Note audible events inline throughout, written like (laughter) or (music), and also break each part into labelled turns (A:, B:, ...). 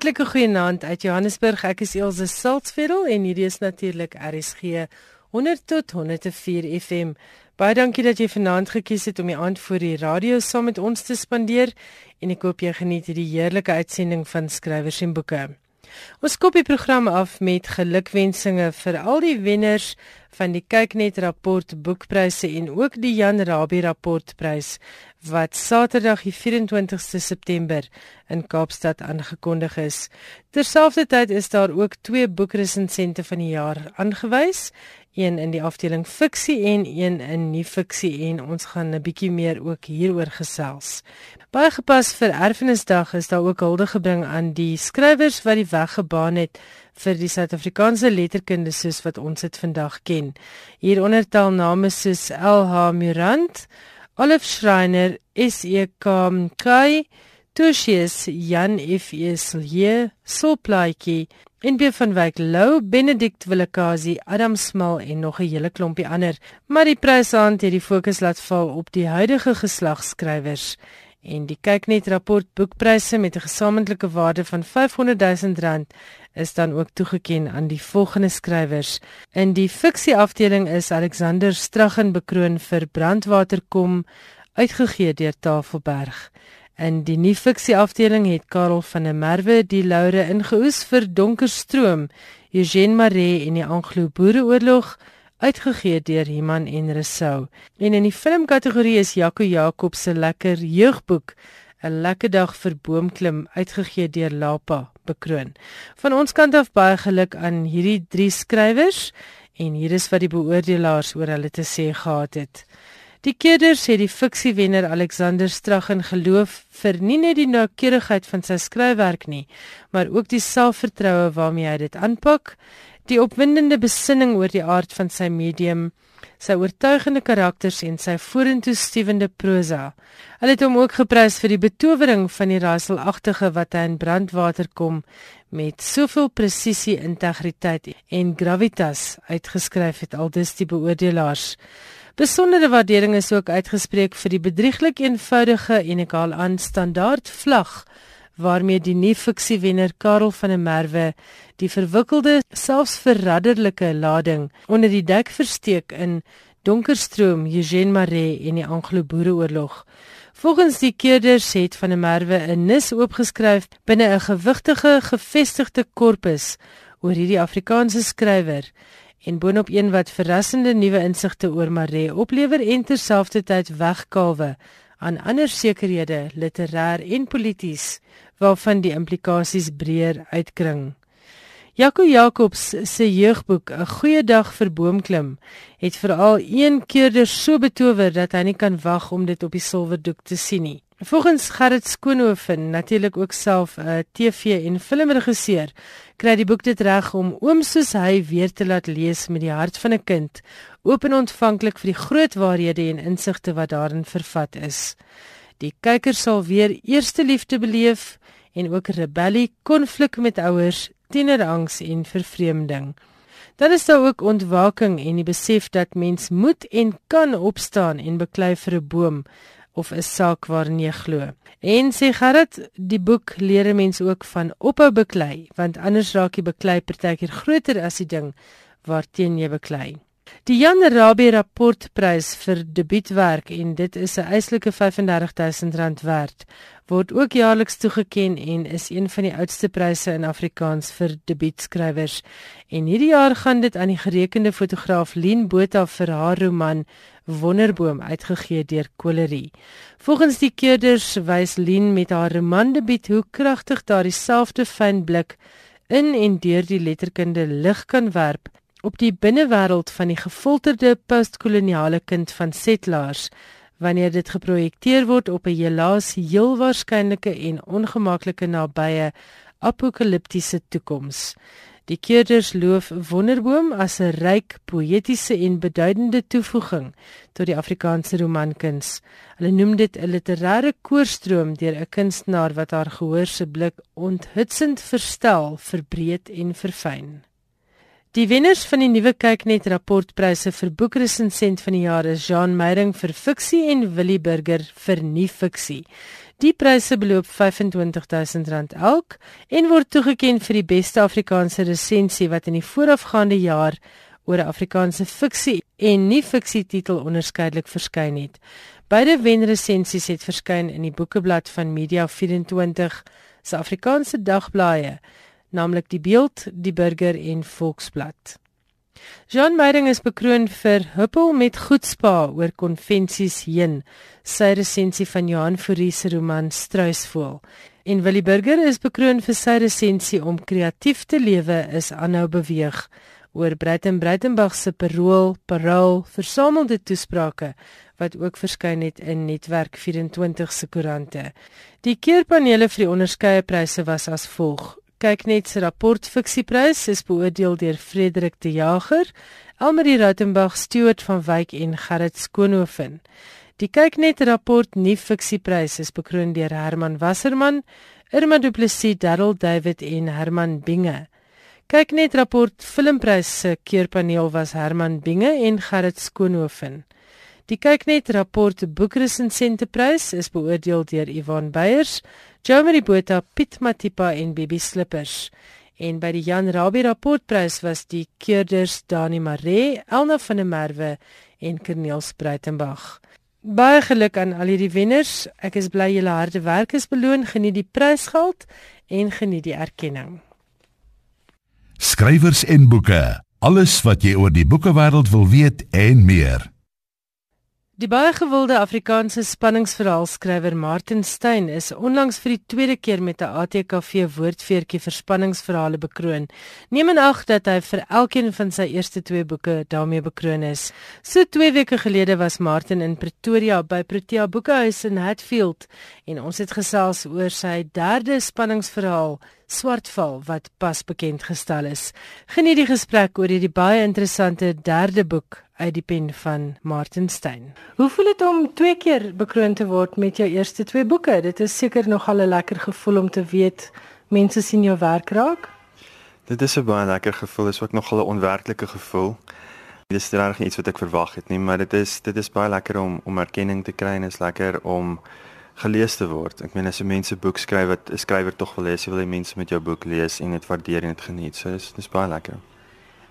A: Hartlike goeienaand uit Johannesburg. Ek is Elsje Siltsveld en hierdie is natuurlik RSG 100 tot 104 FM. Baie dankie dat jy vanaand gekies het om die aand voor die radio saam met ons te spandeer en ek hoop jy geniet hierdie heerlike uitsending van skrywers en boeke. Ons skop die program af met gelukwensinge vir al die wenners van die Kyknet rapport boekpryse en ook die Jan Rabie rapportprys wat Saterdag die 24ste September in Kaapstad aangekondig is. Terselfdertyd is daar ook twee boekresensente van die jaar aangewys, een in die afdeling fiksie en een in nie fiksie en ons gaan 'n bietjie meer ook hieroor gesels. Baie gepas vir Erfenisdag is daar ook hulde gebring aan die skrywers wat die weg gebaan het vir die Suid-Afrikaanse letterkunde soos wat ons dit vandag ken. Hieronder tel name soos LH Murant, Olaf Schreiner, SEK Kai, Tushies, Jan F. Eselje, Soplaatjie NB van Wyk Lou, Benedict Willekazi, Adam Smal en nog 'n hele klompie ander, maar die prysaand het die fokus laat val op die huidige geslagskrywers en die kyknet rapport boekpryse met 'n gesamentlike waarde van 500 000 rand is dan ook toegeken aan die volgende skrywers. In die fiksie afdeling is Alexander Straggen bekroon vir Brandwaterkom uitgegee deur Tafelberg. In die nuwe fiksie afdeling het Karel van der Merwe die laure ingeoes vir Donkerstroom, Eugene Maree en die Anglo-Boereoorlog uitgegee deur Iman en Resou. En in die filmkategorie is Jaco Jakob se lekker jeugboek 'n lekker dag vir boomklim uitgegee deur Lapa bekroon. Van ons kant af baie geluk aan hierdie drie skrywers en hier is wat die beoordelaars oor hulle te sê gehad het. Die keerders sê die fiksiewenner Alexander Straggen geloof vir nie net die noukeurigheid van sy skryfwerk nie, maar ook die selfvertroue waarmee hy dit aanpak, die opwindende besinning oor die aard van sy medium, sy oortuigende karakters en sy vorentoe stewende prosa. Hulle het hom ook geprys vir die betowering van die raselagtige wat hy in brandwater kom met soveel presisie, integriteit en gravitas uitgeskryf het aldus die beoordelaars. Besondere waardering is ook uitgespreek vir die bedrieglik eenvoudige en ek haal aan standaard vlag waarmee die nuwe fiksiewenner Karel van der Merwe die verwikkelde selfs verradderlike lading onder die dek versteek in Donkerstroom, Eugene Maree en die Anglo-Boereoorlog. Volgens die keerders het van der Merwe 'n nis oopgeskryf binne 'n gewigtige gevestigde korpus oor hierdie Afrikaanse skrywer en boonop een wat verrassende nuwe insigte oor Maree oplewer en terselfdertyd wegkalwe aan ander sekerhede literêr en polities waarvan die implikasies breër uitkring. Jaco Jacobs se jeugboek 'n goeie dag vir boomklim het veral een keerder so betower dat hy nie kan wag om dit op die silwerdoek te sien nie. Volgens Gerrit Skoonhoven, natuurlik ook self 'n uh, TV en filmregisseur, kry die boek dit reg om oom soos hy weer te laat lees met die hart van 'n kind, oop en ontvanklik vir die groot waarhede en insigte wat daarin vervat is. Die kyker sal weer eerste liefde beleef en ook rebellie, konflik met ouers, tienerangs en vervreemding. Dan is daar ook ontwaking en die besef dat mens moet en kan opstaan en beklei vir 'n boom of 'n saak waarin jy glo. En sê Gerrit, die boek leer 'n mens ook van ophou beklei, want anders raak jy beklei partykeer groter as die ding waarteen jy beklei. Die Jan Rabie rapportprys vir debuutwerk en dit is 'n eislike R35000 werd word ook jaarliks toegeken en is een van die oudste pryse in Afrikaans vir debuutskrywers. En hierdie jaar gaan dit aan die gerekende fotograaf Lien Botha vir haar roman Wonderboom uitgegee deur Kolerie. Volgens die keerders wys Lien met haar roman debuut hoe kragtig daardie selfde fyn blik in en deur die letterkunde lig kan werp op die binnewêreld van die gefolterde postkoloniale kind van settlers wanneer dit geprojekteer word op 'n helaas heel waarskynlike en ongemaklike nabye apokaliptiese toekoms. Die keerders loof Wonderboom as 'n ryk, poëtiese en beduidende toevoeging tot die Afrikaanse romankuns. Hulle noem dit 'n literêre koorstroom deur 'n kunstenaar wat haar gehoor se blik onthutsend verstel, verbreed en verfyn. Die wenners van die nuwe Kyknet rapportpryse vir boekresensent van die jaar is Jean Meyering vir fiksie en Willie Burger vir nie-fiksie. Die pryse beloop R25000 elk en word toegekend vir die beste Afrikaanse resensie wat in die voorafgaande jaar oor 'n Afrikaanse fiksie en nie-fiksie titel onderskeidelik verskyn het. Beide wenresensies het verskyn in die Boekeblad van Media 24 se Afrikaanse dagblaaie naamlik die Beeld, die Burger en Volksblad. Jean Meyering is bekroon vir Huppel met goedspa oor konvensies heen, sy resensie van Johan Fourie se roman Struisvoël. En Willie Burger is bekroon vir sy resensie om kreatief te lewe is aanhou beweeg oor Breiten Breitenberg se Parool, Parool versamelde toesprake wat ook verskyn het in Netwerk 24 se koerante. Die keurpanele vir die onderskeie pryse was as volg: kyk net se rapport fiksieprys is beoordeel deur Frederik de Jager, Elmarie Rautenbach, Stuart van Wyk en Gerrit Skoonhoven. Die kyk net rapport nie fiksieprys is bekroon deur Herman Wasserman, Irma Du Plessis, Darryl David en Herman Binge. Kyk net rapport filmprys se keurpaneel was Herman Binge en Gerrit Skoonhoven. Die kyknet rapport boekresensenteprys is beoordeel deur Ivan Beyers, Jomari Botha, Piet Matipa en Bibi Slippers. En by die Jan Rabie rapportprys was die keurders Dani Maree, Elna van der Merwe en Corneels Breitenberg. Baie geluk aan al hierdie wenners. Ek is bly julle harde werk is beloon. Geniet die prysgeld en geniet die erkenning.
B: Skrywers en boeke. Alles wat jy oor die boekewêreld wil weet en meer.
A: Die baie gewilde Afrikaanse spanningsverhaalskrywer Martin Stein is onlangs vir die tweede keer met 'n ATKV woordfeertjie vir spanningsverhale bekroon. Neem in ag dat hy vir elkeen van sy eerste twee boeke daarmee bekroon is. So 2 weke gelede was Martin in Pretoria by Protea Boekehuis in Hatfield en ons het gesels oor sy derde spanningsverhaal Swartval wat pas bekend gestel is. Geniet die gesprek oor hierdie baie interessante derde boek uit die pen van Martin Stein. Hoe voel dit om twee keer bekroon te word met jou eerste twee boeke? Dit is seker nogal 'n lekker gevoel om te weet mense sien jou werk raak.
C: Dit is 'n baie lekker gevoel, dit is ook nogal 'n onwerklike gevoel. Dit is regtig iets wat ek verwag het nie, maar dit is dit is baie lekker om om erkenning te kry en is lekker om gelees te word. Ek meen as 'n mens 'n boek skryf wat 'n skrywer tog wil lees, jy wil hê mense met jou boek lees en dit waardeer en dit geniet. So dis dis baie lekker.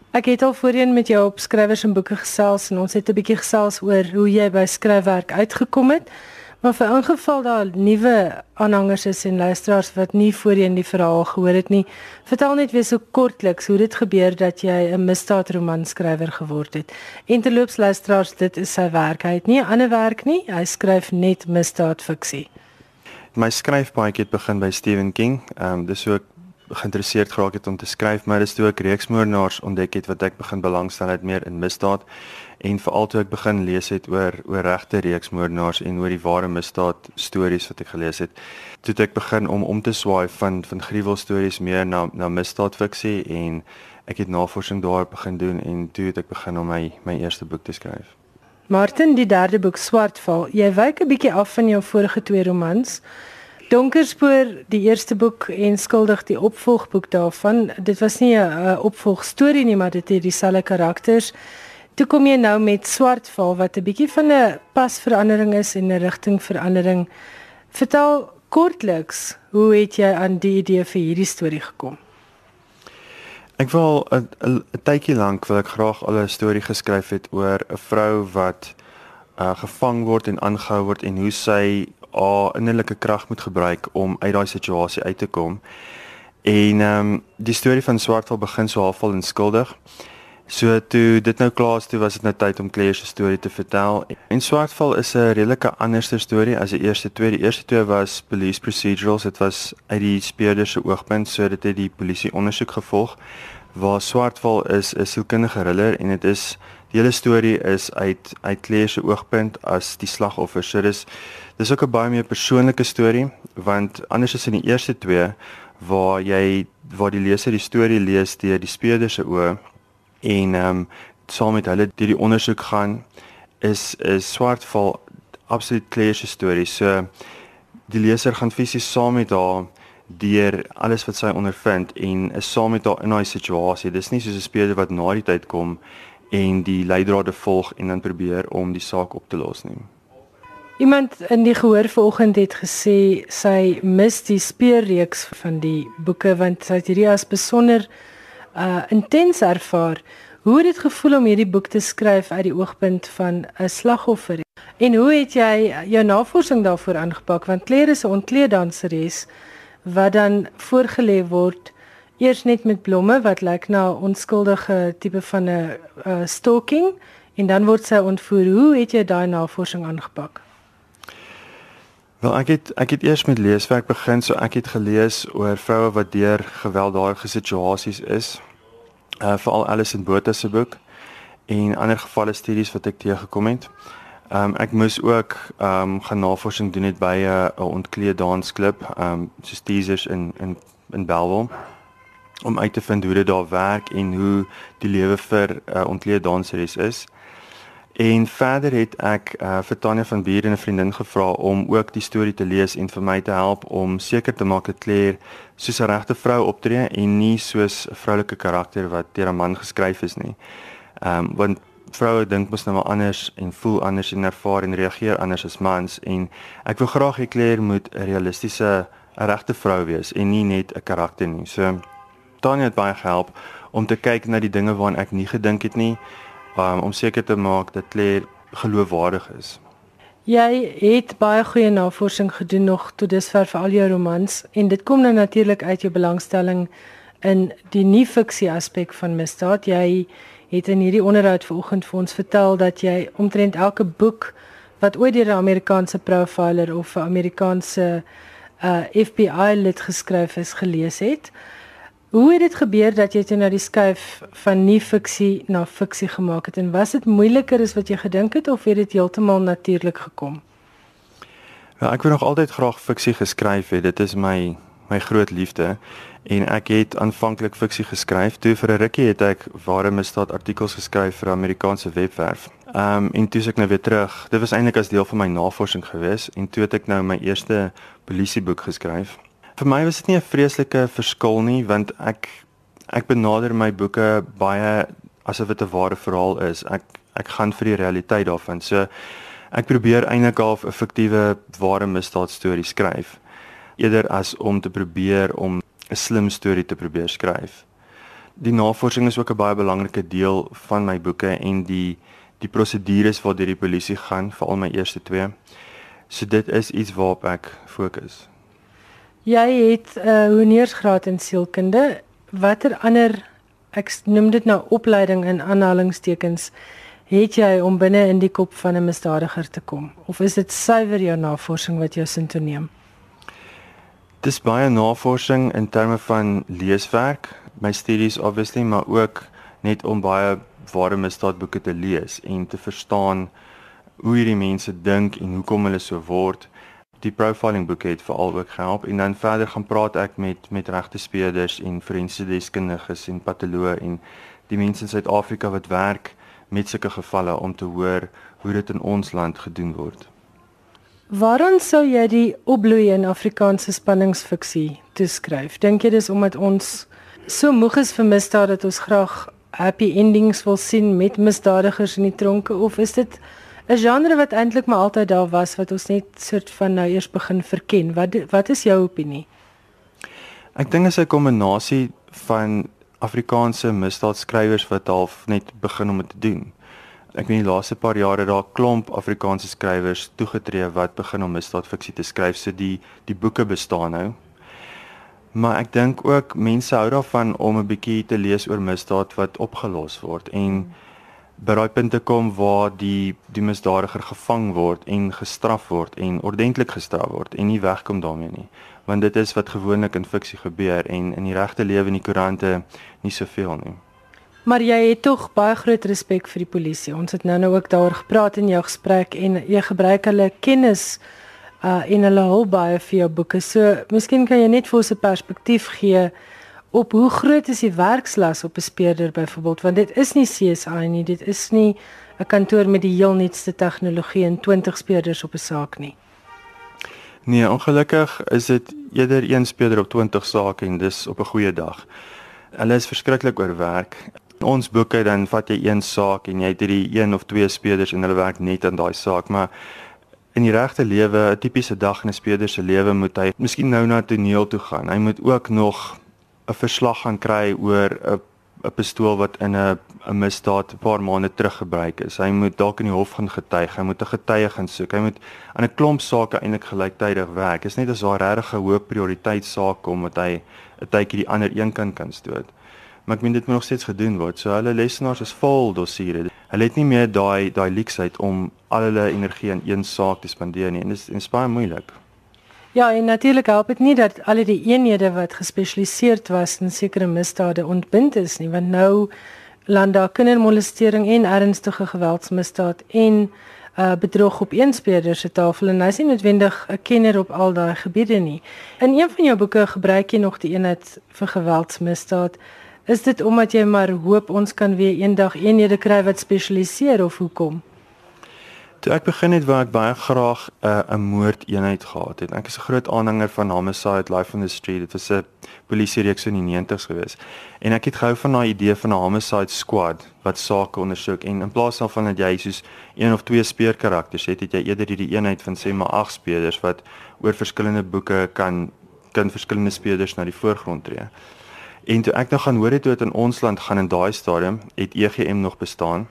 A: Ek het al voorheen met jou op skrywers en boeke gesels en ons het 'n bietjie gesels oor hoe jy by skryfwerk uitgekom het. Maar vir ingeval daar nuwe aanhangers is en luisteraars wat nie voorheen die verhaal gehoor het nie, vertel net weer so kortliks hoe dit gebeur dat jy 'n misdaadromanskrywer geword het. En terloops luisteraars, dit is sy werk. Hy het nie 'n ander werk nie. Hy skryf net misdaadfiksie.
C: My skryfpaadjie het begin by Stephen King. Ehm um, dis so ek geïnteresseerd geraak het om te skryf, maar dis toe ek reeksmoordenaars ontdek het wat ek begin belangstel het meer in misdaad en veral toe ek begin lees het oor oor regte reeksmoordenaars en oor die ware misdaad stories wat ek gelees het. Toe het ek begin om om te swaai van van gruwelstories meer na na misdaadfiksie en ek het navorsing daar begin doen en toe het ek begin om my my eerste boek te skryf.
A: Martin, die derde boek Swartval. Jy wyk 'n bietjie af van jou vorige twee romans. Donkerspoor, die eerste boek en Skuldig die opvolgboek daarvan. Dit was nie 'n opvolgstorie nie, maar dit het dieselfde karakters. Toe kom jy nou met Swartval wat 'n bietjie van 'n pasverandering is en 'n rigtingverandering. Vertel kortliks, hoe het jy aan die idee vir hierdie storie gekom?
C: Ek wil 'n tydjie lank wil ek graag al 'n storie geskryf het oor 'n vrou wat uh, gevang word en aangehou word en hoe sy haar innerlike krag moet gebruik om uit daai situasie uit te kom. En ehm um, die storie van Swartval begin so halfvol en skuldig. So toe dit nou klaar is, toe was dit nou tyd om Claire se storie te vertel. En Swartval is 'n redelike anderste storie as die eerste twee. Die eerste twee was police procedurals. Dit was uit die speurder se oogpunt, so dit het die polisie ondersoek gevolg. Waar Swartval is 'n sielkundige thriller en dit is die hele storie is uit uit Claire se oogpunt as die slagoffer. So dis dis ook 'n baie meer persoonlike storie want anders as in die eerste twee waar jy waar die leser die storie lees deur die speurder se oë en ehm um, saam met hulle deur die ondersoek gaan is is Swartval absoluut Claire se storie. So die leser gaan fisies saam met haar deur alles wat sy ondervind en is saam met haar in daai situasie. Dis nie soos 'n speler wat na die tyd kom en die leidrade volg en dan probeer om die saak op te los nie.
A: Iemand in die gehoor vanoggend het gesê sy mis die speurreeks van die boeke want sy het hierdie as besonder uh intens ervaar. Hoe het dit gevoel om hierdie boek te skryf uit die oogpunt van 'n slagoffer? En hoe het jy jou navorsing daarvoor aangepak want Claire is 'n ontkleeddanseres wat dan voorgelê word eers net met blomme wat lyk na 'n onskuldige tipe van 'n uh, stalking en dan word sy ontvoer. Hoe het jy daai navorsing aangepak?
C: Wel ek het ek het eers met leeswerk begin, so ek het gelees oor vroue wat deur gewelddadige situasies is. Uh veral Alison Botha se boek en ander gevalle studies wat ek teëgekom het. Um ek moes ook um gaan navorsing doen het by 'n uh, ontkleed dansklub, um soos teasers in in in Bellville om uit te vind hoe dit daar werk en hoe die lewe vir 'n uh, ontkleed danseres is. En verder het ek uh, vir Tanya van Bier en 'n vriendin gevra om ook die storie te lees en vir my te help om seker te maak dat Claire soos 'n regte vrou optree en nie soos 'n vroulike karakter wat deur 'n man geskryf is nie. Ehm um, want vroue dink mos nou maar anders en voel anders en ervaar en reageer anders as mans en ek wil graag hê Claire moet 'n realistiese regte vrou wees en nie net 'n karakter nie. So Tanya het baie gehelp om te kyk na die dinge waaraan ek nie gedink het nie um, om seker te maak dat Claire geloofwaardig is.
A: Jy het baie goeie navorsing gedoen nog tot dusver vir al jou romans en dit kom nou natuurlik uit jou belangstelling in die nie-fiksie aspek van misdaad. Jy het in hierdie onderhoud vanoggend vir ons vertel dat jy omtrent elke boek wat ooit deur 'n Amerikaanse profiler of 'n Amerikaanse uh, FBI lid geskryf is gelees het. Hoe het dit gebeur dat jy toe na die skuif van nie fiksie na fiksie gemaak het en was dit moeiliker as wat jy gedink het of het dit heeltemal natuurlik gekom?
C: Ja, ek wou nog altyd graag fiksie geskryf het. Dit is my my groot liefde en ek het aanvanklik fiksie geskryf. Toe vir 'n rukkie het ek ware misdaad artikels geskryf vir 'n Amerikaanse webwerf. Ehm um, en toe ek nou weer terug. Dit was eintlik as deel van my navorsing gewees en toe het ek nou my eerste polisieboek geskryf. Vir my was dit nie 'n vreeslike verskil nie want ek ek benader my boeke baie asof dit 'n ware verhaal is. Ek ek gaan vir die realiteit daarvan. So ek probeer eintlik half 'n fiktiewe ware misdaad storie skryf eerder as om te probeer om 'n slim storie te probeer skryf. Die navorsing is ook 'n baie belangrike deel van my boeke en die die prosedures waardeur die polisie gaan, veral my eerste twee. So dit is iets waarop ek fokus.
A: Jy het 'n uh, honeursgraad in sielkunde. Watter ander ek noem dit nou opleiding in aanhalingstekens het jy om binne in die kop van 'n misdadiger te kom? Of is dit suiwer jou navorsing wat jou sin toe neem?
C: Dis baie navorsing in terme van leeswerk, my studies obviously, maar ook net om baie ware misdaadboeke te lees en te verstaan hoe hierdie mense dink en hoekom hulle so word die profiling boek het veral ook gehelp en dan verder gaan praat ek met met regte speurders en forensiese deskundiges en patoloë en die mense in Suid-Afrika wat werk met sulke gevalle om te hoor hoe dit in ons land gedoen word.
A: Waarom sou jy die opbloei in Afrikaanse spanningsfiksie toeskryf? Dink jy dis omdat ons so moeg is vir misdaad dat ons graag happy endings wil sien met misdadigers in die tronke of is dit 'n genre wat eintlik maar altyd daar was wat ons net soort van nou eers begin verken. Wat wat is jou opinie?
C: Ek dink dit is 'n kombinasie van Afrikaanse misdaadskrywers wat half net begin om dit te doen. Ek weet die laaste paar jare daar klomp Afrikaanse skrywers toegetree wat begin om misdaadfiksie te skryf. So die die boeke bestaan nou. Maar ek dink ook mense hou daarvan om 'n bietjie te lees oor misdaad wat opgelos word en hmm by daai punt te kom waar die die misdadiger gevang word en gestraf word en ordentlik gestraf word en nie wegkom daarmee nie want dit is wat gewoonlik in fiksie gebeur en in die regte lewe in die koerante nie soveel nie
A: Maar jy het tog baie groot respek vir die polisie. Ons het nou-nou ook daaroor gepraat in jou gesprek en jy gebruik hulle kennis uh in hulle hulp baie vir jou boeke. So, miskien kan jy net vir ons 'n perspektief gee op hoe groot is die werkslas op 'n speurder byvoorbeeld want dit is nie CSI nie dit is nie 'n kantoor met die heel nuutste tegnologie en 20 speurders op 'n saak nie
C: Nee ongelukkig is dit eerder een speler op 20 sake en dis op 'n goeie dag. Hulle is verskriklik oorwerk. In ons boeke dan vat jy een saak en jy het hierdie een of twee spelers en hulle werk net aan daai saak, maar in die regte lewe, 'n tipiese dag in 'n speler se lewe moet hy miskien nou na toneel toe gaan. Hy moet ook nog 'n verslag gaan kry oor 'n 'n pistool wat in 'n 'n misdaad 'n paar maande terug gebruik is. Hy moet dalk in die hof gaan getuig, hy moet 'n getuie gaan soek. Hy moet aan 'n klomp sake eintlik gelyktydig werk. Dit is net as daar regtig 'n hoë prioriteit saak kom wat hy 'n tydjie die ander een kan kan stoot. Maar ek meen dit moet nog steeds gedoen word. So hulle lesenaars is vol dossiere. Hulle het nie meer daai daai leksheid om al hulle energie aan een saak te spandeer nie en dit is baie moeilik.
A: Ja, en natuurlik help dit nie dat al die eenhede wat gespesialiseerd was in sekere misdade ontbind is nie, want nou land daar kindermolestering en ernstige geweldsmisdaad en uh bedrog op een speler se tafel en hy is nie noodwendig 'n kenner op al daai gebiede nie. In een van jou boeke gebruik jy nog die eenheid vir geweldsmisdaad. Is dit omdat jy maar hoop ons kan weer eendag eenhede kry wat spesialiseer of hoekom?
C: Toe ek begin het waar ek baie graag 'n uh, 'n moordeenheid gehad het. Ek is 'n groot aanhanger van Homicide Life on the Street. Dit was 'n polisie reeks in die 90's gewees. En ek het gehou van daai idee van 'n homicide squad wat sake ondersoek en in plaas daarvan dat jy soos een of twee speerkarakters het, het jy eerder hierdie eenheid van sê maar ag spelers wat oor verskillende boeke kan kan verskillende spelers na die voorgrond tree. En toe ek nou gaan hoor het hoe dit in ons land gaan in daai stadium, het EGM nog bestaan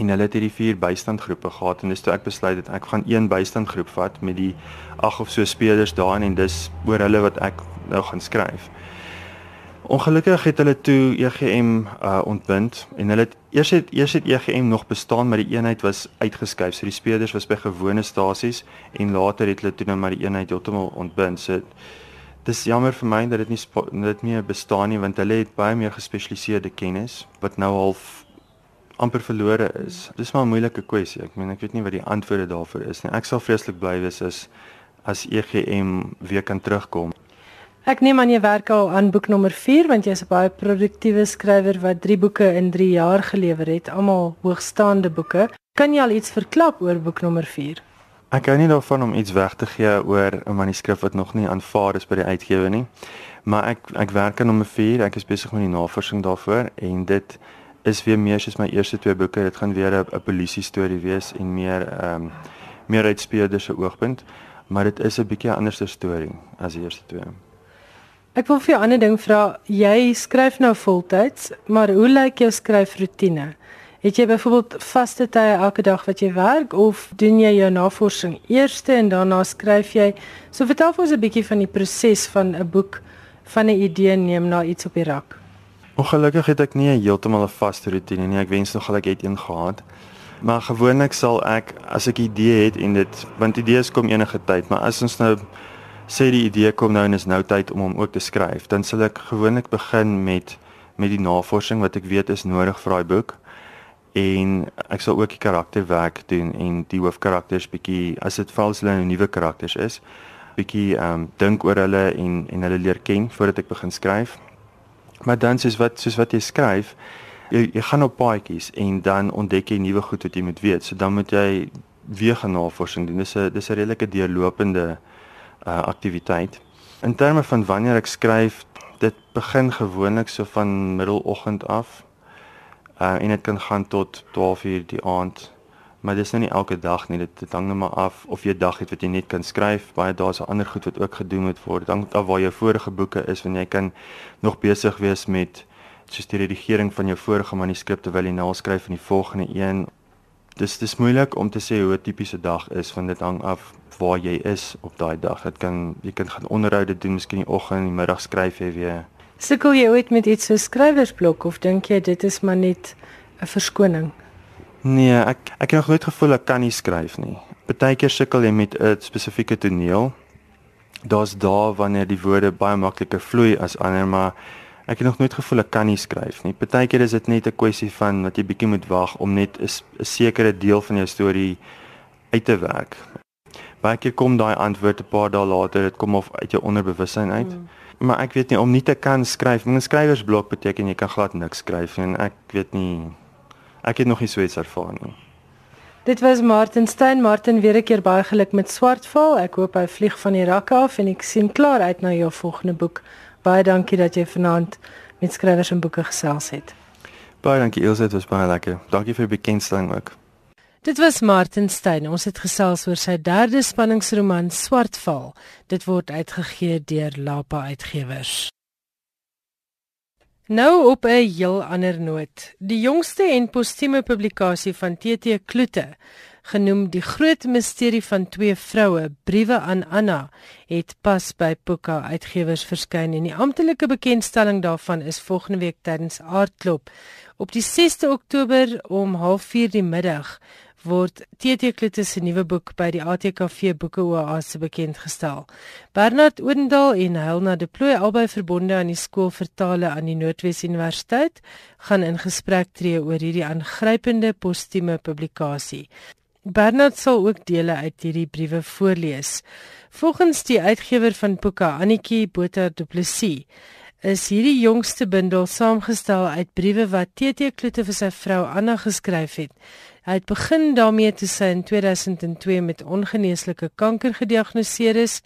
C: en hulle het hierdie vier bystandgroepe gehad en dis toe ek besluit het ek gaan een bystandgroep vat met die ag of so spelers daarin en dis oor hulle wat ek nou gaan skryf. Ongelukkig het hulle toe EGM uh, ontbind en hulle het eers het eers het EGM nog bestaan maar die eenheid was uitgeskuif. So die spelers was by gewone stasies en later het hulle toe nou maar die eenheid heeltemal ontbind. So dis jammer vir my dat dit nie dit meer bestaan nie want hulle het baie meer gespesialiseerde kennis wat nou half amper verlore is. Dis maar 'n moeilike kwessie. Ek meen ek weet nie wat die antwoorde daarvoor is nie. Ek sal vreeslik bly wees as as EGM weer kan terugkom.
A: Ek neem aan jy werk al aan boek nommer 4 want jy's 'n baie produktiewe skrywer wat 3 boeke in 3 jaar gelewer het, almal hoogstaande boeke. Kan jy al iets verklap oor boek nommer 4?
C: Ek hou nie daarvan om iets weg te gee oor 'n manuskrip wat nog nie aanvaar is by die uitgewer nie. Maar ek ek werk aan nommer 4. Ek is besig met die navorsing daarvoor en dit is weer meer soos my eerste twee boeke. Dit gaan weer 'n polisie storie wees en meer ehm um, meer uit speurder se oogpunt, maar dit is 'n bietjie 'n anderste storie as die eerste twee.
A: Ek wil vir jou 'n ander ding vra. Jy skryf nou voltyds, maar hoe lyk jou skryfroetine? Het jy byvoorbeeld vaste tye elke dag wat jy werk of doen jy jou navorsing eers en daarna skryf jy? So vertel vir ons 'n bietjie van die proses van 'n boek van 'n idee neem na iets op die rak.
C: Ongelukkig het ek nie heeltemal 'n vaste roetine nie. Ek wens nog gelyk het een gehad. Maar gewoonlik sal ek as ek 'n idee het en dit want idees kom enige tyd, maar as ons nou sê die idee kom nou en is nou tyd om hom ook te skryf, dan sal ek gewoonlik begin met met die navorsing wat ek weet is nodig vir daai boek. En ek sal ook die karakterwerk doen en die hoofkarakters bietjie as dit val as hulle nou nuwe karakters is, bietjie ehm um, dink oor hulle en en hulle leer ken voordat ek begin skryf. Maar dan soos wat soos wat jy skryf, jy, jy gaan op paadjies en dan ontdek jy nuwe goed wat jy moet weet. So dan moet jy weer gaan navorsing doen. Dis 'n dis 'n redelike deurlopende uh aktiwiteit. In terme van wanneer ek skryf, dit begin gewoonlik so van middeloggend af. Uh en dit kan gaan tot 12:00 die aand maar dis nou nie elke dag nie dit, dit hang net maar af of jy dag het wat jy net kan skryf. Baie daar's 'n ander goed wat ook gedoen moet word. Dan af waar jou vorige boeke is wanneer jy kan nog besig wees met soos die redigering van jou vorige manuskrip terwyl jy nou skryf van die volgende een. Dis dis moeilik om te sê hoe 'n tipiese dag is want dit hang af waar jy is op daai dag. Dit kan jy kan gaan onderhoude doen miskien die oggend en die middag skryf jy weer.
A: Sukkel jy ooit met iets so skrywersblok of dink jy dit is maar net 'n verskoning
C: Nee, ek ek het nog nooit gevoel ek kan nie skryf nie. Partykeer sukkel jy met 'n spesifieke toneel. Daar's daar wanneer die woorde baie makliker vloei as ander, maar ek het nog nooit gevoel ek kan nie skryf nie. Partykeer is dit net 'n kwessie van dat jy bietjie moet wag om net 'n sekere deel van jou storie uit te werk. Baie keer kom daai antwoord 'n paar dae later, dit kom of uit jou onderbewussyn uit. Hmm. Maar ek weet nie om nie te kan skryf. 'n Skrywersblok beteken jy kan glad niks skryf en ek weet nie Ek het nog nie so iets ervaar nie.
A: Dit was Martin Stein. Martin, weer 'n keer baie geluk met Swartval. Ek hoop hy vlieg van die rakke af en ek sien klaar uit na jou volgende boek. Baie dankie dat jy vanaand met skrywers en boeke gesels het.
C: Baie dankie Elsje, dit was baie lekker. Dankie vir die bekendstelling ook.
A: Dit was Martin Stein. Ons het gesels oor sy derde spanningsroman Swartval. Dit word uitgegee deur Lapa Uitgewers. Nou op 'n heel ander noot. Die jongste en postieme publikasie van TT Kloete, genoem Die Groot Misterie van Twee Vroue, Briewe aan Anna, het pas by Puka Uitgewers verskyn en die amptelike bekendstelling daarvan is volgende week tydens Aardklop op die 6de Oktober om 04:30 die middag word TT Kloete se nuwe boek by die ATKV Boeke Oase bekend gestel. Bernard Odendaal en Helena De Plooy albei verbonde aan die skool vertale aan die Noordwes Universiteit gaan in gesprek tree oor hierdie aangrypende postieme publikasie. Bernard sal ook dele uit hierdie briewe voorlees. Volgens die uitgewer van Puka, Annetjie Botha Du Plessis, is hierdie jongste bundel saamgestel uit briewe wat TT Kloete vir sy vrou Anna geskryf het. Hy het begin daarmee toe sy in 2002 met ongeneeslike kanker gediagnoseer is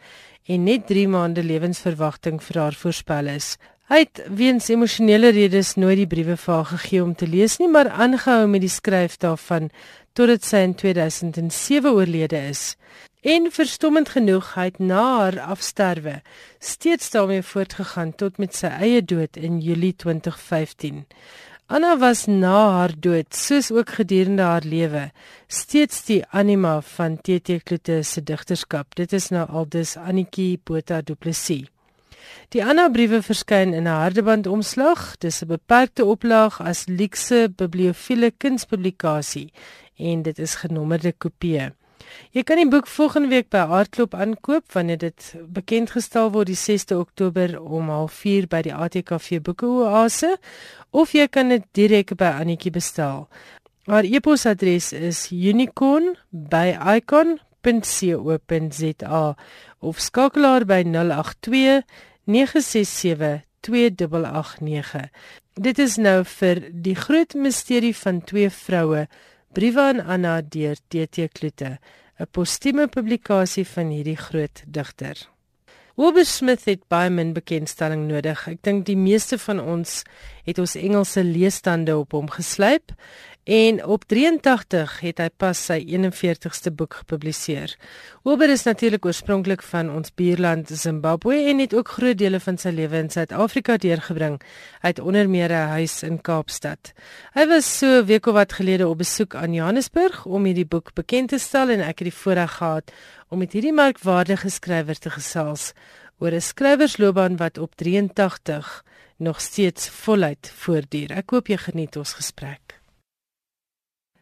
A: en net 3 maande lewensverwagting vir haar voorspel is. Hy het weens emosionele redes nooit die briewe vir haar gegee om te lees nie, maar aangehou met die skryf daarvan totdat sy in 2007 oorlede is. En verstommend genoeg, het na haar afsterwe steeds daarmee voortgegaan tot met sy eie dood in Julie 2015. Anna was na haar dood, soos ook gedurende haar lewe, steeds die anima van TT Kloete se digterskap. Dit is nou aldus Annetjie Botha Du Plessis. Die Anna briewe verskyn in 'n hardeband omslag. Dis 'n beperkte oplaag as luukse bibliofiele kunspublikasie en dit is genommerde kopieë. Jy kan die boek volgende week by Aardklop aankoop wanneer dit bekend gestel word die 6de Oktober om 04:30 by die ATKV Boekeoase of jy kan dit direk by Annetjie bestel. Haar e-posadres is unicorn@icon.co.za of skakel haar by 082 967 2889. Dit is nou vir die groot misterie van twee vroue Briewe aan Anna deur TT Kloete, 'n postieme publikasie van hierdie groot digter. Wilbur Smith het baie min bekendstelling nodig. Ek dink die meeste van ons het ons Engelse leesstande op hom geslyp En op 83 het hy pas sy 41ste boek gepubliseer. Wilbur is natuurlik oorspronklik van ons buurland Zimbabwe en het ook groot dele van sy lewe in Suid-Afrika deurgebring, uit onder meer 'n huis in Kaapstad. Hy was so week of wat gelede op besoek aan Johannesburg om hierdie boek bekend te stel en ek het die voorreg gehad om met hierdie merkwaardige skrywer te gesels oor 'n skrywersloopbaan wat op 83 nog steeds voluit voortduur. Ek hoop jy geniet ons gesprek.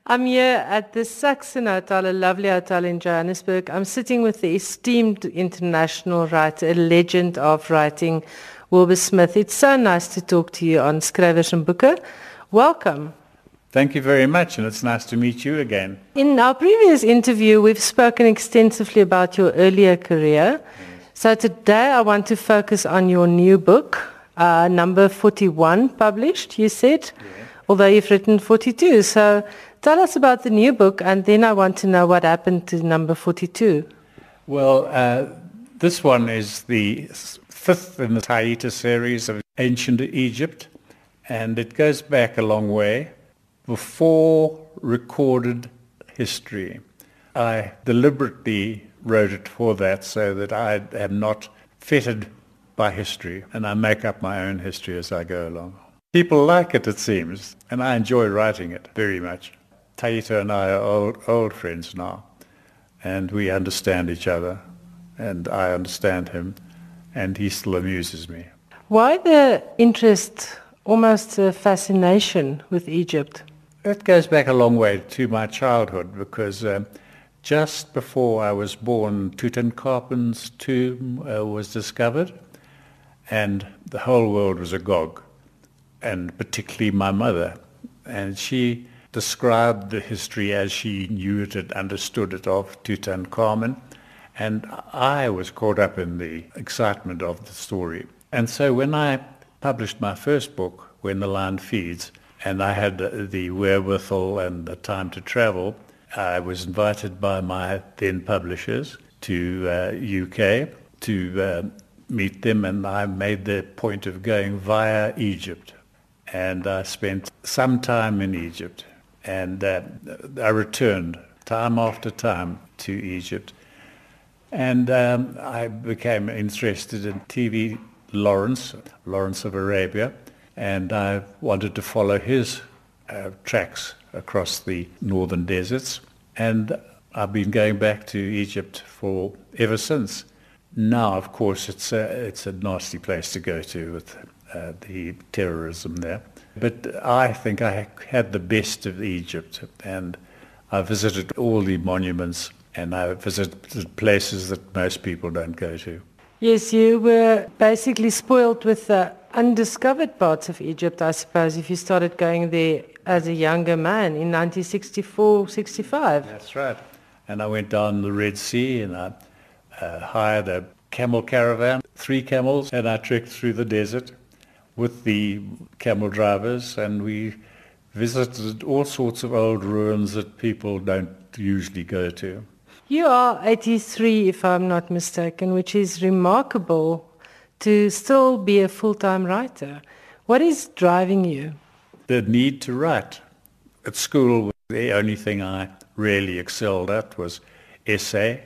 A: I'm here at the Saxon Hotel, a lovely hotel in Johannesburg. I'm sitting with the esteemed international writer, a legend of writing, Wilbur Smith. It's so nice to talk to you on Skrywers and Boeke. Welcome.
D: Thank you very much, and it's nice to meet you again.
A: In our previous interview, we've spoken extensively about your earlier career. So today I want to focus on your new book, uh, number 41, published, you said, yeah. although you've written 42. So Tell us about the new book, and then I want to know what happened to number 42.
D: Well, uh, this one is the fifth in the Taita series of ancient Egypt, and it goes back a long way before recorded history. I deliberately wrote it for that so that I am not fettered by history, and I make up my own history as I go along. People like it, it seems, and I enjoy writing it very much. Taita and I are old, old friends now, and we understand each other, and I understand him, and he still amuses me.
A: Why the interest, almost a fascination with Egypt?
D: It goes back a long way to my childhood because um, just before I was born, Tutankhamun's tomb uh, was discovered, and the whole world was agog, and particularly my mother. And she described the history as she knew it and understood it of Tutankhamun. And I was caught up in the excitement of the story. And so when I published my first book, When the Land Feeds, and I had the wherewithal and the time to travel, I was invited by my then publishers to uh, UK to uh, meet them and I made the point of going via Egypt. And I spent some time in Egypt and uh, I returned time after time to Egypt. And um, I became interested in TV Lawrence, Lawrence of Arabia, and I wanted to follow his uh, tracks across the northern deserts. And I've been going back to Egypt for ever since. Now, of course, it's a, it's a nasty place to go to with uh, the terrorism there. But I think I had the best of Egypt, and I visited all the monuments, and I visited places that most people don't go to.
A: Yes, you were basically spoiled with the undiscovered parts of Egypt, I suppose, if you started going there as a younger man in 1964, 65.
D: That's right. And I went down the Red Sea and I uh, hired a camel caravan, three camels, and I trekked through the desert with the camel drivers and we visited all sorts of old ruins that people don't usually go to.
A: You are 83, if I'm not mistaken, which is remarkable to still be a full-time writer. What is driving you?
D: The need to write. At school, the only thing I really excelled at was essay,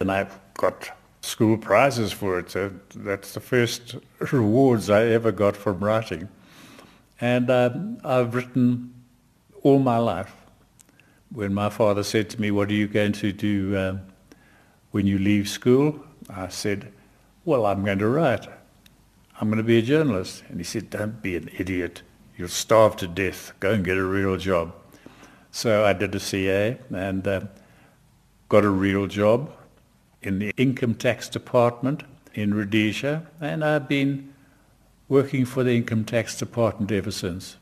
D: and I got school prizes for it. So that's the first rewards I ever got from writing. And um, I've written all my life. When my father said to me, what are you going to do um, when you leave school? I said, well, I'm going to write. I'm going to be a journalist. And he said, don't be an idiot. You'll starve to death. Go and get a real job. So I did a CA and uh, got a real job in the income tax department in Rhodesia, and I've been working for the income tax department ever since.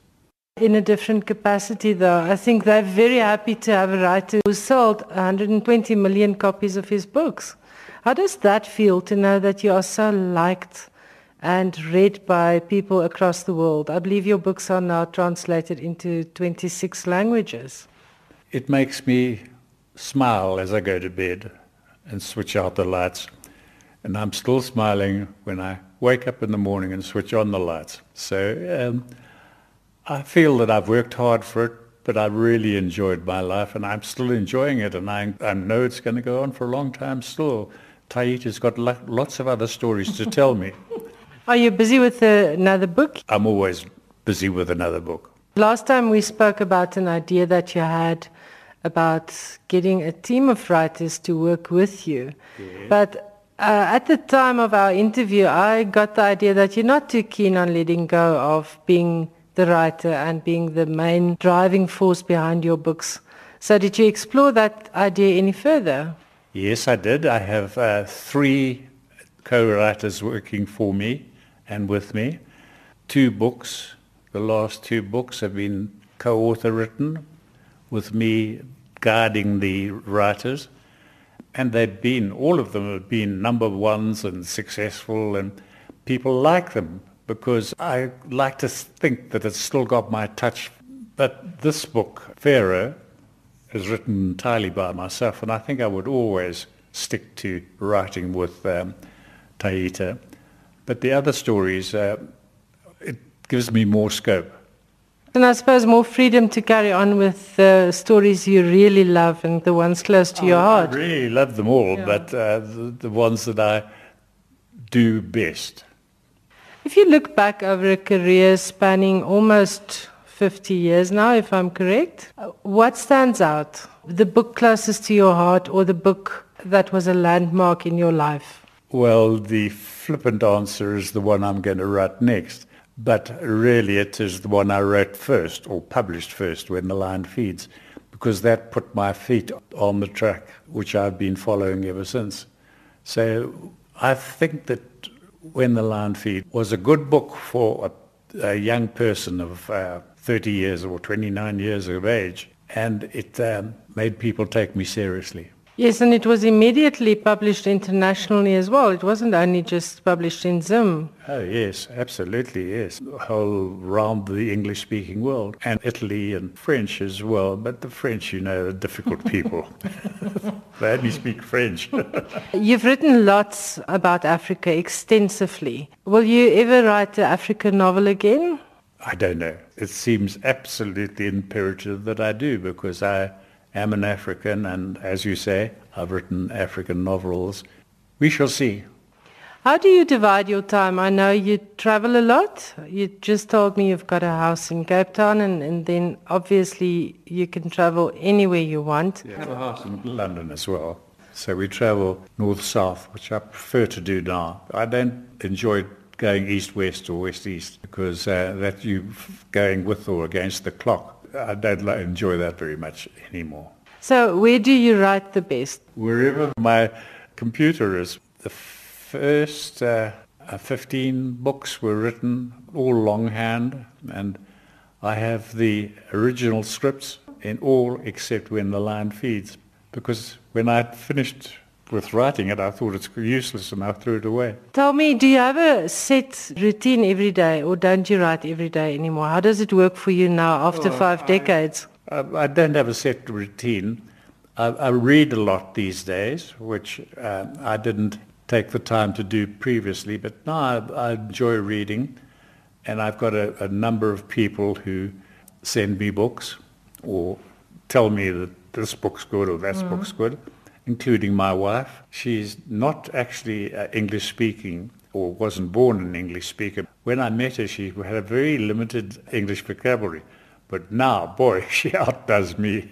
A: In a different capacity, though, I think they're very happy to have a writer who sold 120 million copies of his books. How does that feel to know that you are so liked and read by people across the world? I believe your books are now translated into 26 languages.
D: It makes me smile as I go to bed and switch out the lights. And I'm still smiling when I wake up in the morning and switch on the lights. So um, I feel that I've worked hard for it, but I really enjoyed my life and I'm still enjoying it and I, I know it's going to go on for a long time still. Tahiti's got lo- lots of other stories to tell me. (laughs)
A: Are you busy with uh, another book?
D: I'm always busy with another book.
A: Last time we spoke about an idea that you had about getting a team of writers to work with you. Yes. But uh, at the time of our interview, I got the idea that you're not too keen on letting go of being the writer and being the main driving force behind your books. So did you explore that idea any further?
D: Yes, I did. I have uh, three co-writers working for me and with me. Two books. The last two books have been co-author written with me guarding the writers. And they've been, all of them have been number ones and successful and people like them because I like to think that it's still got my touch. But this book, Pharaoh, is written entirely by myself and I think I would always stick to writing with um, Taita. But the other stories, uh, it gives me more scope.
A: And I suppose more freedom to carry on with the stories you really love and the ones close to oh, your heart.
D: I really love them all, yeah. but uh, the, the ones that I do best.
A: If you look back over a career spanning almost 50 years now, if I'm correct, what stands out? The book closest to your heart or the book that was a landmark in your life?
D: Well, the flippant answer is the one I'm going to write next. But really it is the one I wrote first or published first when the line feeds because that put my feet on the track which I've been following ever since. So I think that When the Line Feeds was a good book for a, a young person of uh, 30 years or 29 years of age and it um, made people take me seriously.
A: Yes, and it was immediately published internationally as well. It wasn't only just published in Zim.
D: Oh, yes, absolutely, yes. Whole around the English-speaking world and Italy and French as well. But the French, you know, are difficult people. (laughs) they only speak French. (laughs)
A: You've written lots about Africa extensively. Will you ever write an African novel again?
D: I don't know. It seems absolutely imperative that I do because I am an African, and as you say, I've written African novels. We shall see.
A: How do you divide your time? I know you travel a lot. You just told me you've got a house in Cape Town, and, and then obviously you can travel anywhere you want.
D: Yeah, I have a house in London as well. So we travel north-south, which I prefer to do now. I don't enjoy going east-west or west-east because uh, that you're going with or against the clock. I don't enjoy that very much anymore.
A: So where do you write the best?
D: Wherever my computer is. The first uh, 15 books were written all longhand and I have the original scripts in all except when the line feeds because when I finished with writing it, I thought it's useless and I threw it away.
A: Tell me, do you have a set routine every day or don't you write every day anymore? How does it work for you now after oh, five decades?
D: I, I, don't have a set routine. I, I, read a lot these days, which uh, I didn't take the time to do previously, but now I, I enjoy reading and I've got a, a number of people who send me books or tell me that this book's good or that mm. book's good including my wife. She's not actually uh, English speaking or wasn't born an English speaker. When I met her, she had a very limited English vocabulary. But now, boy, (laughs) she outdoes me.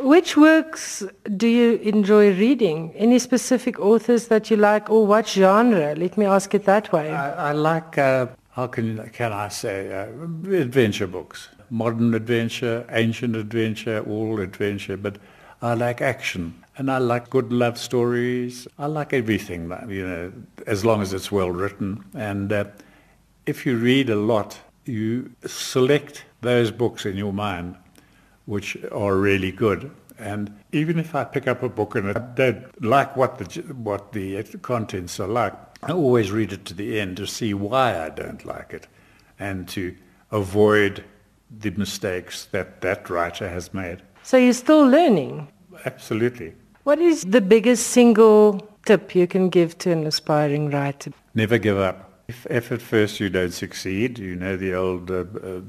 A: Which works do you enjoy reading? Any specific authors that you like, or what genre? Let me ask it that way.
D: I, I like, uh, how can, can I say, uh, adventure books. Modern adventure, ancient adventure, all adventure, but I like action. And I like good love stories. I like everything, you know, as long as it's well written. And uh, if you read a lot, you select those books in your mind which are really good. And even if I pick up a book and I don't like what the, what the contents are like, I always read it to the end to see why I don't like it and to avoid the mistakes that that writer has made.
A: So you're still learning?
D: Absolutely.
A: What is the biggest single tip you can give to an aspiring writer?
D: Never give up. If, if at first you don't succeed, you know the old uh, uh,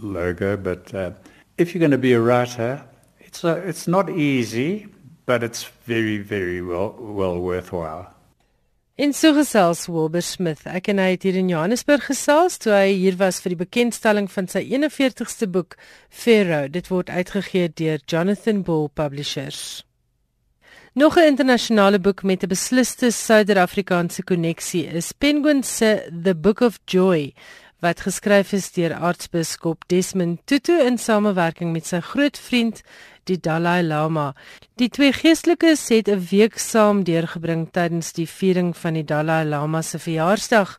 D: logo, but uh, if you're going to be a writer, it's, uh, it's not easy, but it's very, very well, well worthwhile.
A: In so gesels Wilbur Smith. Ek en hy het hier in Johannesburg gesels toe hy hier was vir die bekendstelling van sy 41ste boek Pharaoh. Dit word uitgegee deur Jonathan Bull Publishers. Nog 'n internasionale boek met 'n besliste Suider-Afrikaanse koneksie is Penguin se The Book of Joy wat geskryf is deur aartsbiskop Desmond Tutu in samewerking met sy groot vriend die Dalai Lama. Die twee geestelikes het 'n week saam deurgebring tydens die viering van die Dalai Lama se verjaarsdag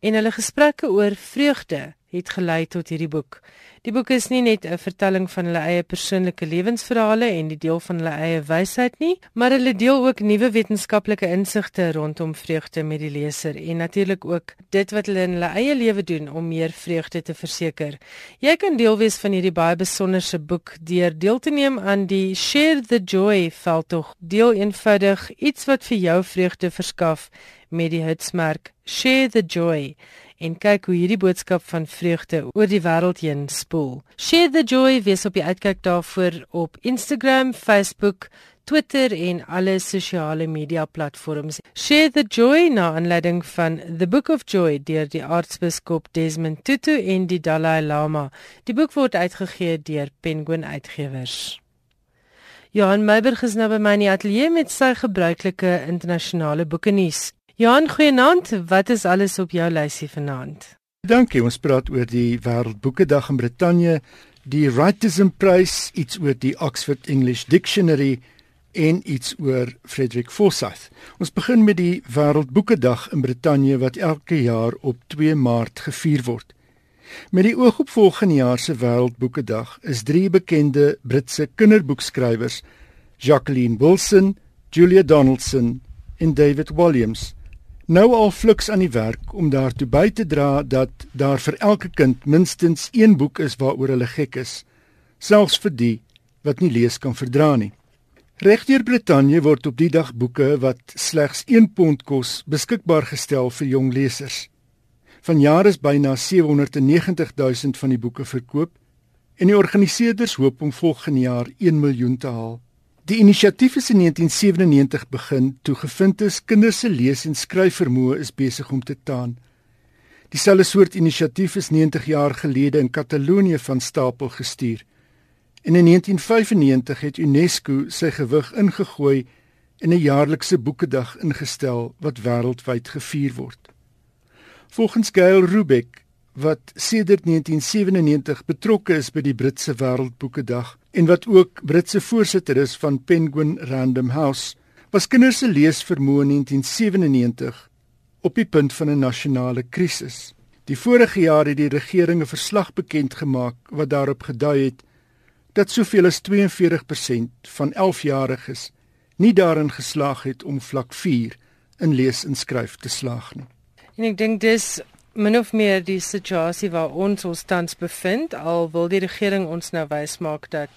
A: en hulle gesprekke oor vreugde het gelei tot hierdie boek. Die boek is nie net 'n vertelling van hulle eie persoonlike lewensverhale en die deel van hulle eie wysheid nie, maar hulle deel ook nuwe wetenskaplike insigte rondom vreugde met die leser en natuurlik ook dit wat hulle in hulle eie lewe doen om meer vreugde te verseker. Jy kan deel wees van hierdie baie besonderse boek deur deel te neem aan die Share the Joy veldtog. Deel eenvoudig iets wat vir jou vreugde verskaf met die hitsmerk Share the Joy en kyk hoe hierdie boodskap van vreugde oor die wêreld heen spoel. Share the joy, wees op die uitkyk daarvoor op Instagram, Facebook, Twitter en alle sosiale media platforms. Share the joy na aanleiding van The Book of Joy deur die aartsbiskop Desmond Tutu en die Dalai Lama. Die boek word uitgegee deur Penguin Uitgewers. Johan Meiberg is nou by my in die ateljee met sy gebruikelike internasionale boeke nuus. Johan, goeienaand. Wat is alles op jou lysie vanaand?
E: Dankie. Ons praat oor die Wêreldboekedag in Brittanje, die Writersm Prize, iets oor die Oxford English Dictionary en iets oor Frederick Forsyth. Ons begin met die Wêreldboekedag in Brittanje wat elke jaar op 2 Maart gevier word. Met die oog op volgende jaar se Wêreldboekedag is drie bekende Britse kinderboekskrywers Jacqueline Wilson, Julia Donaldson en David Williams nou al fliks aan die werk om daartoe by te dra dat daar vir elke kind minstens een boek is waaroor hulle gek is, selfs vir die wat nie lees kan verdra nie. Regdeur Brittanje word op die dag boeke wat slegs 1 pond kos beskikbaar gestel vir jong lesers. Vanjaar is byna 790 000 van die boeke verkoop en die organiseerders hoop om volgende jaar 1 miljoen te haal. Die inisiatief is in 1997 begin toe gevind is kinders se lees- en skryfvermoë is besig om te taan. Dieselfde soort inisiatief is 90 jaar gelede in Katalonië van stapel gestuur. En in 1995 het UNESCO sy gewig ingegooi en 'n jaarlikse boekedag ingestel wat wêreldwyd gevier word. Volgens Gail Rubek wat sedert 1997 betrokke is by die Britse Wêreldboekedag en wat ook Britse voorsitter is van Penguin Random House, was kinders se leesvermoë in 1997 op die punt van 'n nasionale krisis. Die vorige jaar het die regering 'n verslag bekend gemaak wat daarop gedui het dat soveel as 42% van 11-jariges nie daarin geslaag het om vlak 4 in lees en skryf te slaag nie.
A: En ek dink dis min of meer die situasie waar ons ons tans bevind al wil die regering ons nou wys maak dat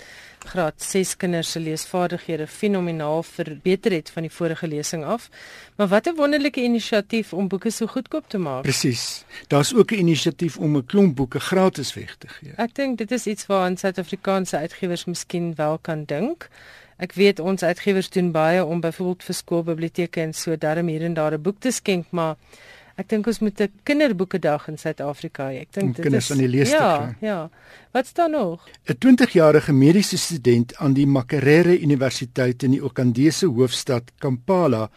A: graad 6 kinders se leesvaardighede fenomenaal verbeter het van die vorige lesing af. Maar wat 'n wonderlike inisiatief om boeke so goedkoop te maak.
E: Presies. Daar's ook 'n inisiatief om 'n klomp boeke gratis weg te gee.
A: Ek dink dit is iets waaraan Suid-Afrikaanse uitgewers miskien wel kan dink. Ek weet ons uitgewers doen baie om byvoorbeeld vir skoolbiblioteke en so darm hier en daar 'n boek te skenk, maar Ek dink ons moet 'n kinderboekedag in Suid-Afrika hê. Ek dink dit
E: kinders is aan die lees te
A: ja,
E: kry.
A: Ja. Wat staan nog?
E: 'n 20-jarige mediese student aan die Makerere Universiteit in die Okandese hoofstad Kampala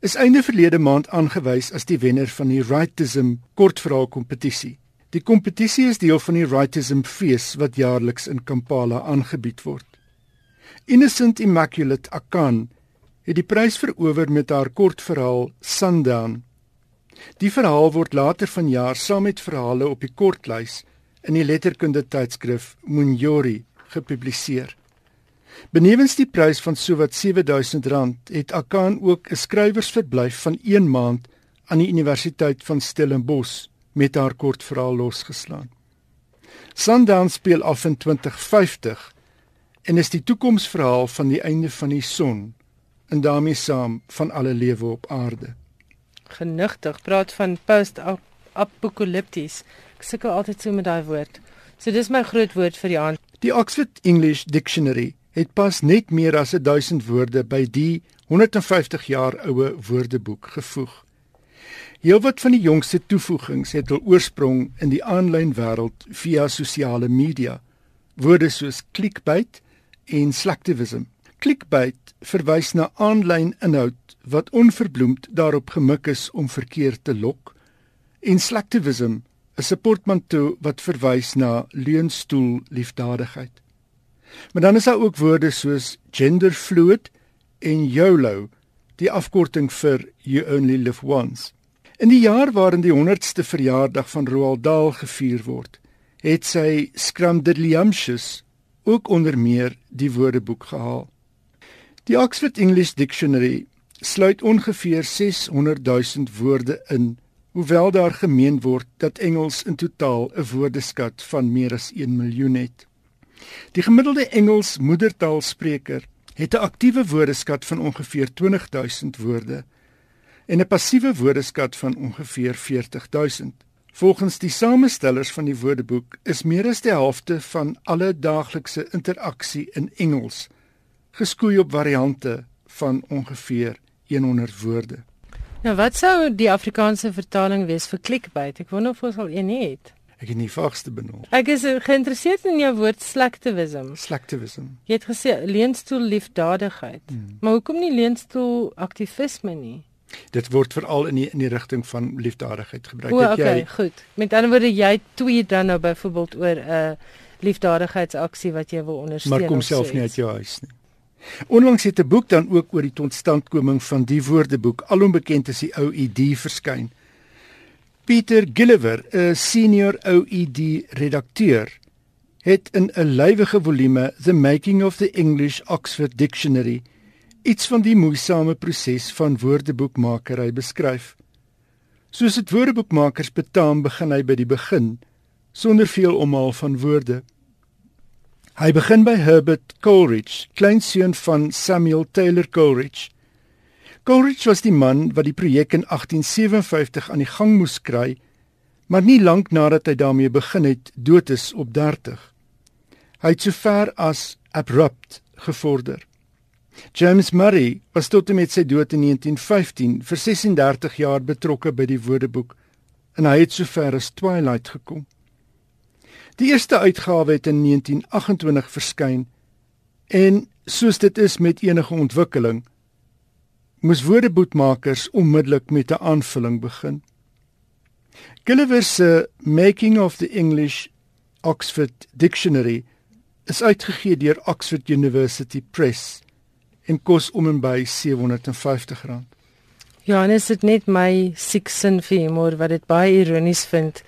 E: is einde verlede maand aangewys as die wenner van die Wrightism kortverhaal kompetisie. Die kompetisie is deel van die Wrightism fees wat jaarliks in Kampala aangebied word. Innocent Immaculate Akan het die prys verower met haar kortverhaal Sundown Die verhaal word later vanjaar saam met verhale op die kortlys in die letterkunde tydskrif Munyori gepubliseer. Benewens die prys van sowat R7000 het Akan ook 'n skrywersverblyf van 1 maand aan die Universiteit van Stellenbosch met haar kortverhaal losgeslaan. Sundown speel af in 2050 en is die toekomsverhaal van die einde van die son en daarmee saam van alle lewe op aarde
A: genigtig praat van post-apocalypties. Ek sukkel altyd so met daai woord. So dis my groot woord vir die aand.
E: Die Oxford English Dictionary het pas net meer as 1000 woorde by die 150 jaar oue woordeboek gevoeg. Heelwat van die jongste toevoegings het hul oorsprong in die aanlyn wêreld via sosiale media. Woorde soos clickbait en slacktivism. Clickbait verwys na aanlyn inhoud wat onverbloemd daarop gemik is om verkeer te lok en slacktivism is 'n portmanteau wat verwys na leunstoel liefdadigheid. Maar dan is daar ook woorde soos genderfluid en YOLO, die afkorting vir you only live once. In die jaar waarin die 100ste verjaardag van Roald Dahl gevier word, het sy Scramdeliamshus ook onder meer die woordeboek gehaal. Die Oxford English Dictionary sluit ongeveer 600 000 woorde in, hoewel daar gemeen word dat Engels in totaal 'n woordeskat van meer as 1 miljoen het. Die gemiddelde Engels moedertaalspreker het 'n aktiewe woordeskat van ongeveer 20 000 woorde en 'n passiewe woordeskat van ongeveer 40 000. Volgens die samestellers van die woordeboek is meer as die helfte van alle daaglikse interaksie in Engels geskoei op variante van ongeveer 100 woorde.
A: Nou wat sou die Afrikaanse vertaling wees vir clickbait? Ek wonder of ons al een het.
E: Ek het nie vaagste benul.
A: Ek is geïnteresseerd in jou woord slacktivism.
E: Slacktivism.
A: Jy het gesê leenstoel liefdadigheid. Hmm. Maar hoekom nie leenstoel aktivisme nie?
E: Dit word veral in die in die rigting van liefdadigheid gebruik.
A: O, okay, jy goed. Met ander woorde jy tweet dan nou byvoorbeeld oor 'n uh, liefdadigheidsaksie wat jy wil ondersteun.
E: Maar kom self nie uit jou huis nie. Onlangs het 'n boek dan ook oor die totstandkoming van die woordeboek, alom bekend as die OED verskyn. Pieter Gilliver, 'n senior OED redakteur, het in 'n lywige volume The Making of the English Oxford Dictionary iets van die moeisame proses van woordeboekmakery beskryf. Soos dit woordeboekmakers betaam, begin hy by die begin sonder veel omhaal van woorde. Hy begin by Herbert Coleridge, kleinseun van Samuel Taylor Coleridge. Coleridge was die man wat die projek in 1857 aan die gang moes kry, maar nie lank nadat hy daarmee begin het, dood is op 30. Hy het sover as abrupt gevorder. James Murray was tot en met sy dood in 1915 vir 36 jaar betrokke by die Woordeboek en hy het sover as Twilight gekom. Die eerste uitgawe het in 1928 verskyn en soos dit is met enige ontwikkeling moes woordeboekmakers onmiddellik met 'n aanvulling begin. Gulliver se Making of the English Oxford Dictionary is uitgegee deur Oxford University Press en kos om en by R750.
A: Ja, en is dit net my siek sin vir humor wat dit baie ironies vind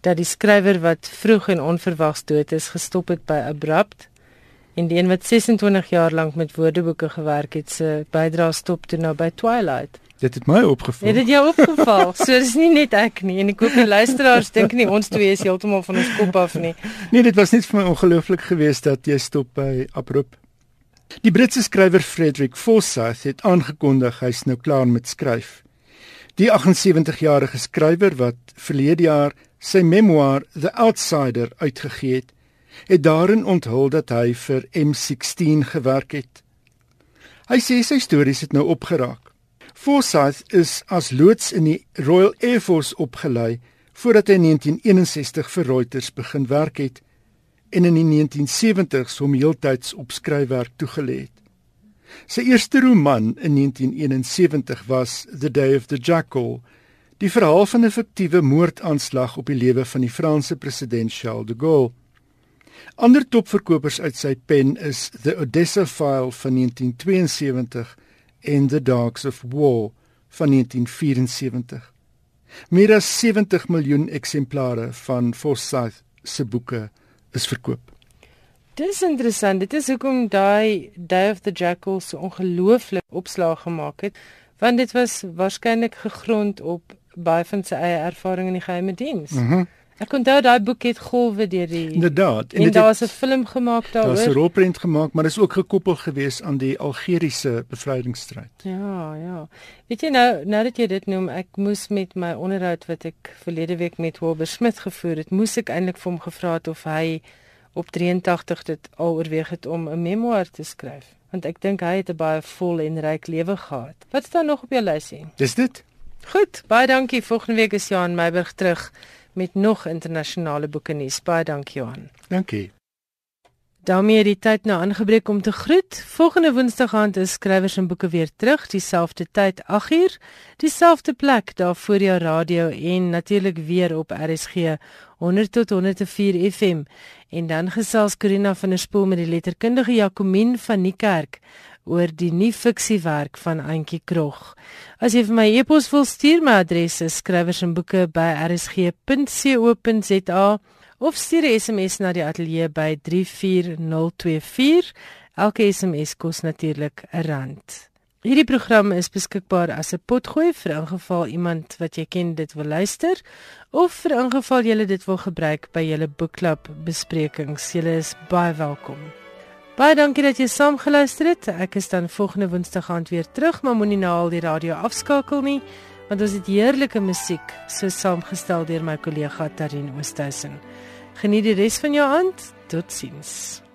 A: dat die skrywer wat vroeg en onverwags dood is gestop het by Abrupt en die een wat 26 jaar lank met woordeboeke gewerk het se bydrae stop toe nou by Twilight.
E: Dit het my opgeval.
A: Het dit jou opgeval? so dis nie net ek nie en ek hoop die luisteraars dink nie ons twee is heeltemal van ons kop af nie.
E: Nee, dit was net vir my ongelooflik geweest dat jy stop by Abrupt. Die Britse skrywer Frederick Forsyth het aangekondig hy's nou klaar met skryf. Die 78-jarige skrywer wat verlede jaar sy memoir The Outsider uitgegee het, het daarin onthul dat hy vir M16 gewerk het. Hy sê sy stories het nou opgeraak. Forsyth is as loods in die Royal Air Force opgelei voordat hy in 1961 vir Reuters begin werk het en in die 1970s hom heeltyds op skryfwerk toegelê het. Sy eerste roman in 1971 was The Day of the Jackal, die verhaal van 'n fiktiewe moordaanslag op die lewe van die Franse president Charles de Gaulle. Ander topverkopers uit sy pen is The Odessa File van 1972 en The Dogs of War van 1974. Meer as 70 miljoen eksemplare van Forsyth se boeke is verkoop.
A: Dis interessant. Dit is hoekom daai Day of the Jackal so ongelooflik opslag gemaak het, want dit was waarskynlik gegrond op baie van sy eie ervaring in die geheime diens. Mhm. Mm Ek kon daai daai boek het golwe deur die
E: Inderdaad.
A: En, en daar's 'n film gemaak daaroor.
E: Daar's 'n rolprent gemaak, maar dit is ook gekoppel gewees aan die Algeriese bevrydingsstryd.
A: Ja, ja. Weet jy nou, nou dat jy dit noem, ek moes met my onderhoud wat ek verlede week met Wilbur Smith gevoer het, moes ek eintlik vir hom gevra het of hy op 83 dit al oorweeg het om 'n memoir te skryf, want ek dink hy het 'n baie vol en ryk lewe gehad. Wat staan nog op jou lysie?
E: Dis dit.
A: Goed, baie dankie. Volgende week is Johan Meiburg terug met nog internasionale boeke nuus. Baie dankie Johan.
E: Dankie.
A: daarmee die tyd nou aangebreek om te groet. Volgende Woensdag aand is skrywers en boeke weer terug, dieselfde tyd 8uur, dieselfde plek daar voor jou radio en natuurlik weer op RSG 100 tot 104 FM. En dan gesels Corina van der Spool met die letterkundige Jacomien van Niekerk oor die nuwe fiksiewerk van Auntie Krog. As jy vir my e-pos wil stuur, my adres is skrywers en boeke by rsg.co.za of stuur 'n SMS na die ateljee by 34024. Elke SMS kos natuurlik 'n rand. Hierdie program is beskikbaar as 'n potgooi vir ingeval iemand wat jy ken dit wil luister of vir ingeval jy dit wil gebruik by julle boekklub besprekings. Julle is baie welkom. Baie dankie dat jy saam geluister het. Ek is dan volgende Woensdag aand weer terug, maar moenie nou al die radio afskakel nie, want ons het heerlike musiek so saamgestel deur my kollega Tarin Oosthuizen. Geniet die res van jou aand. Totsiens.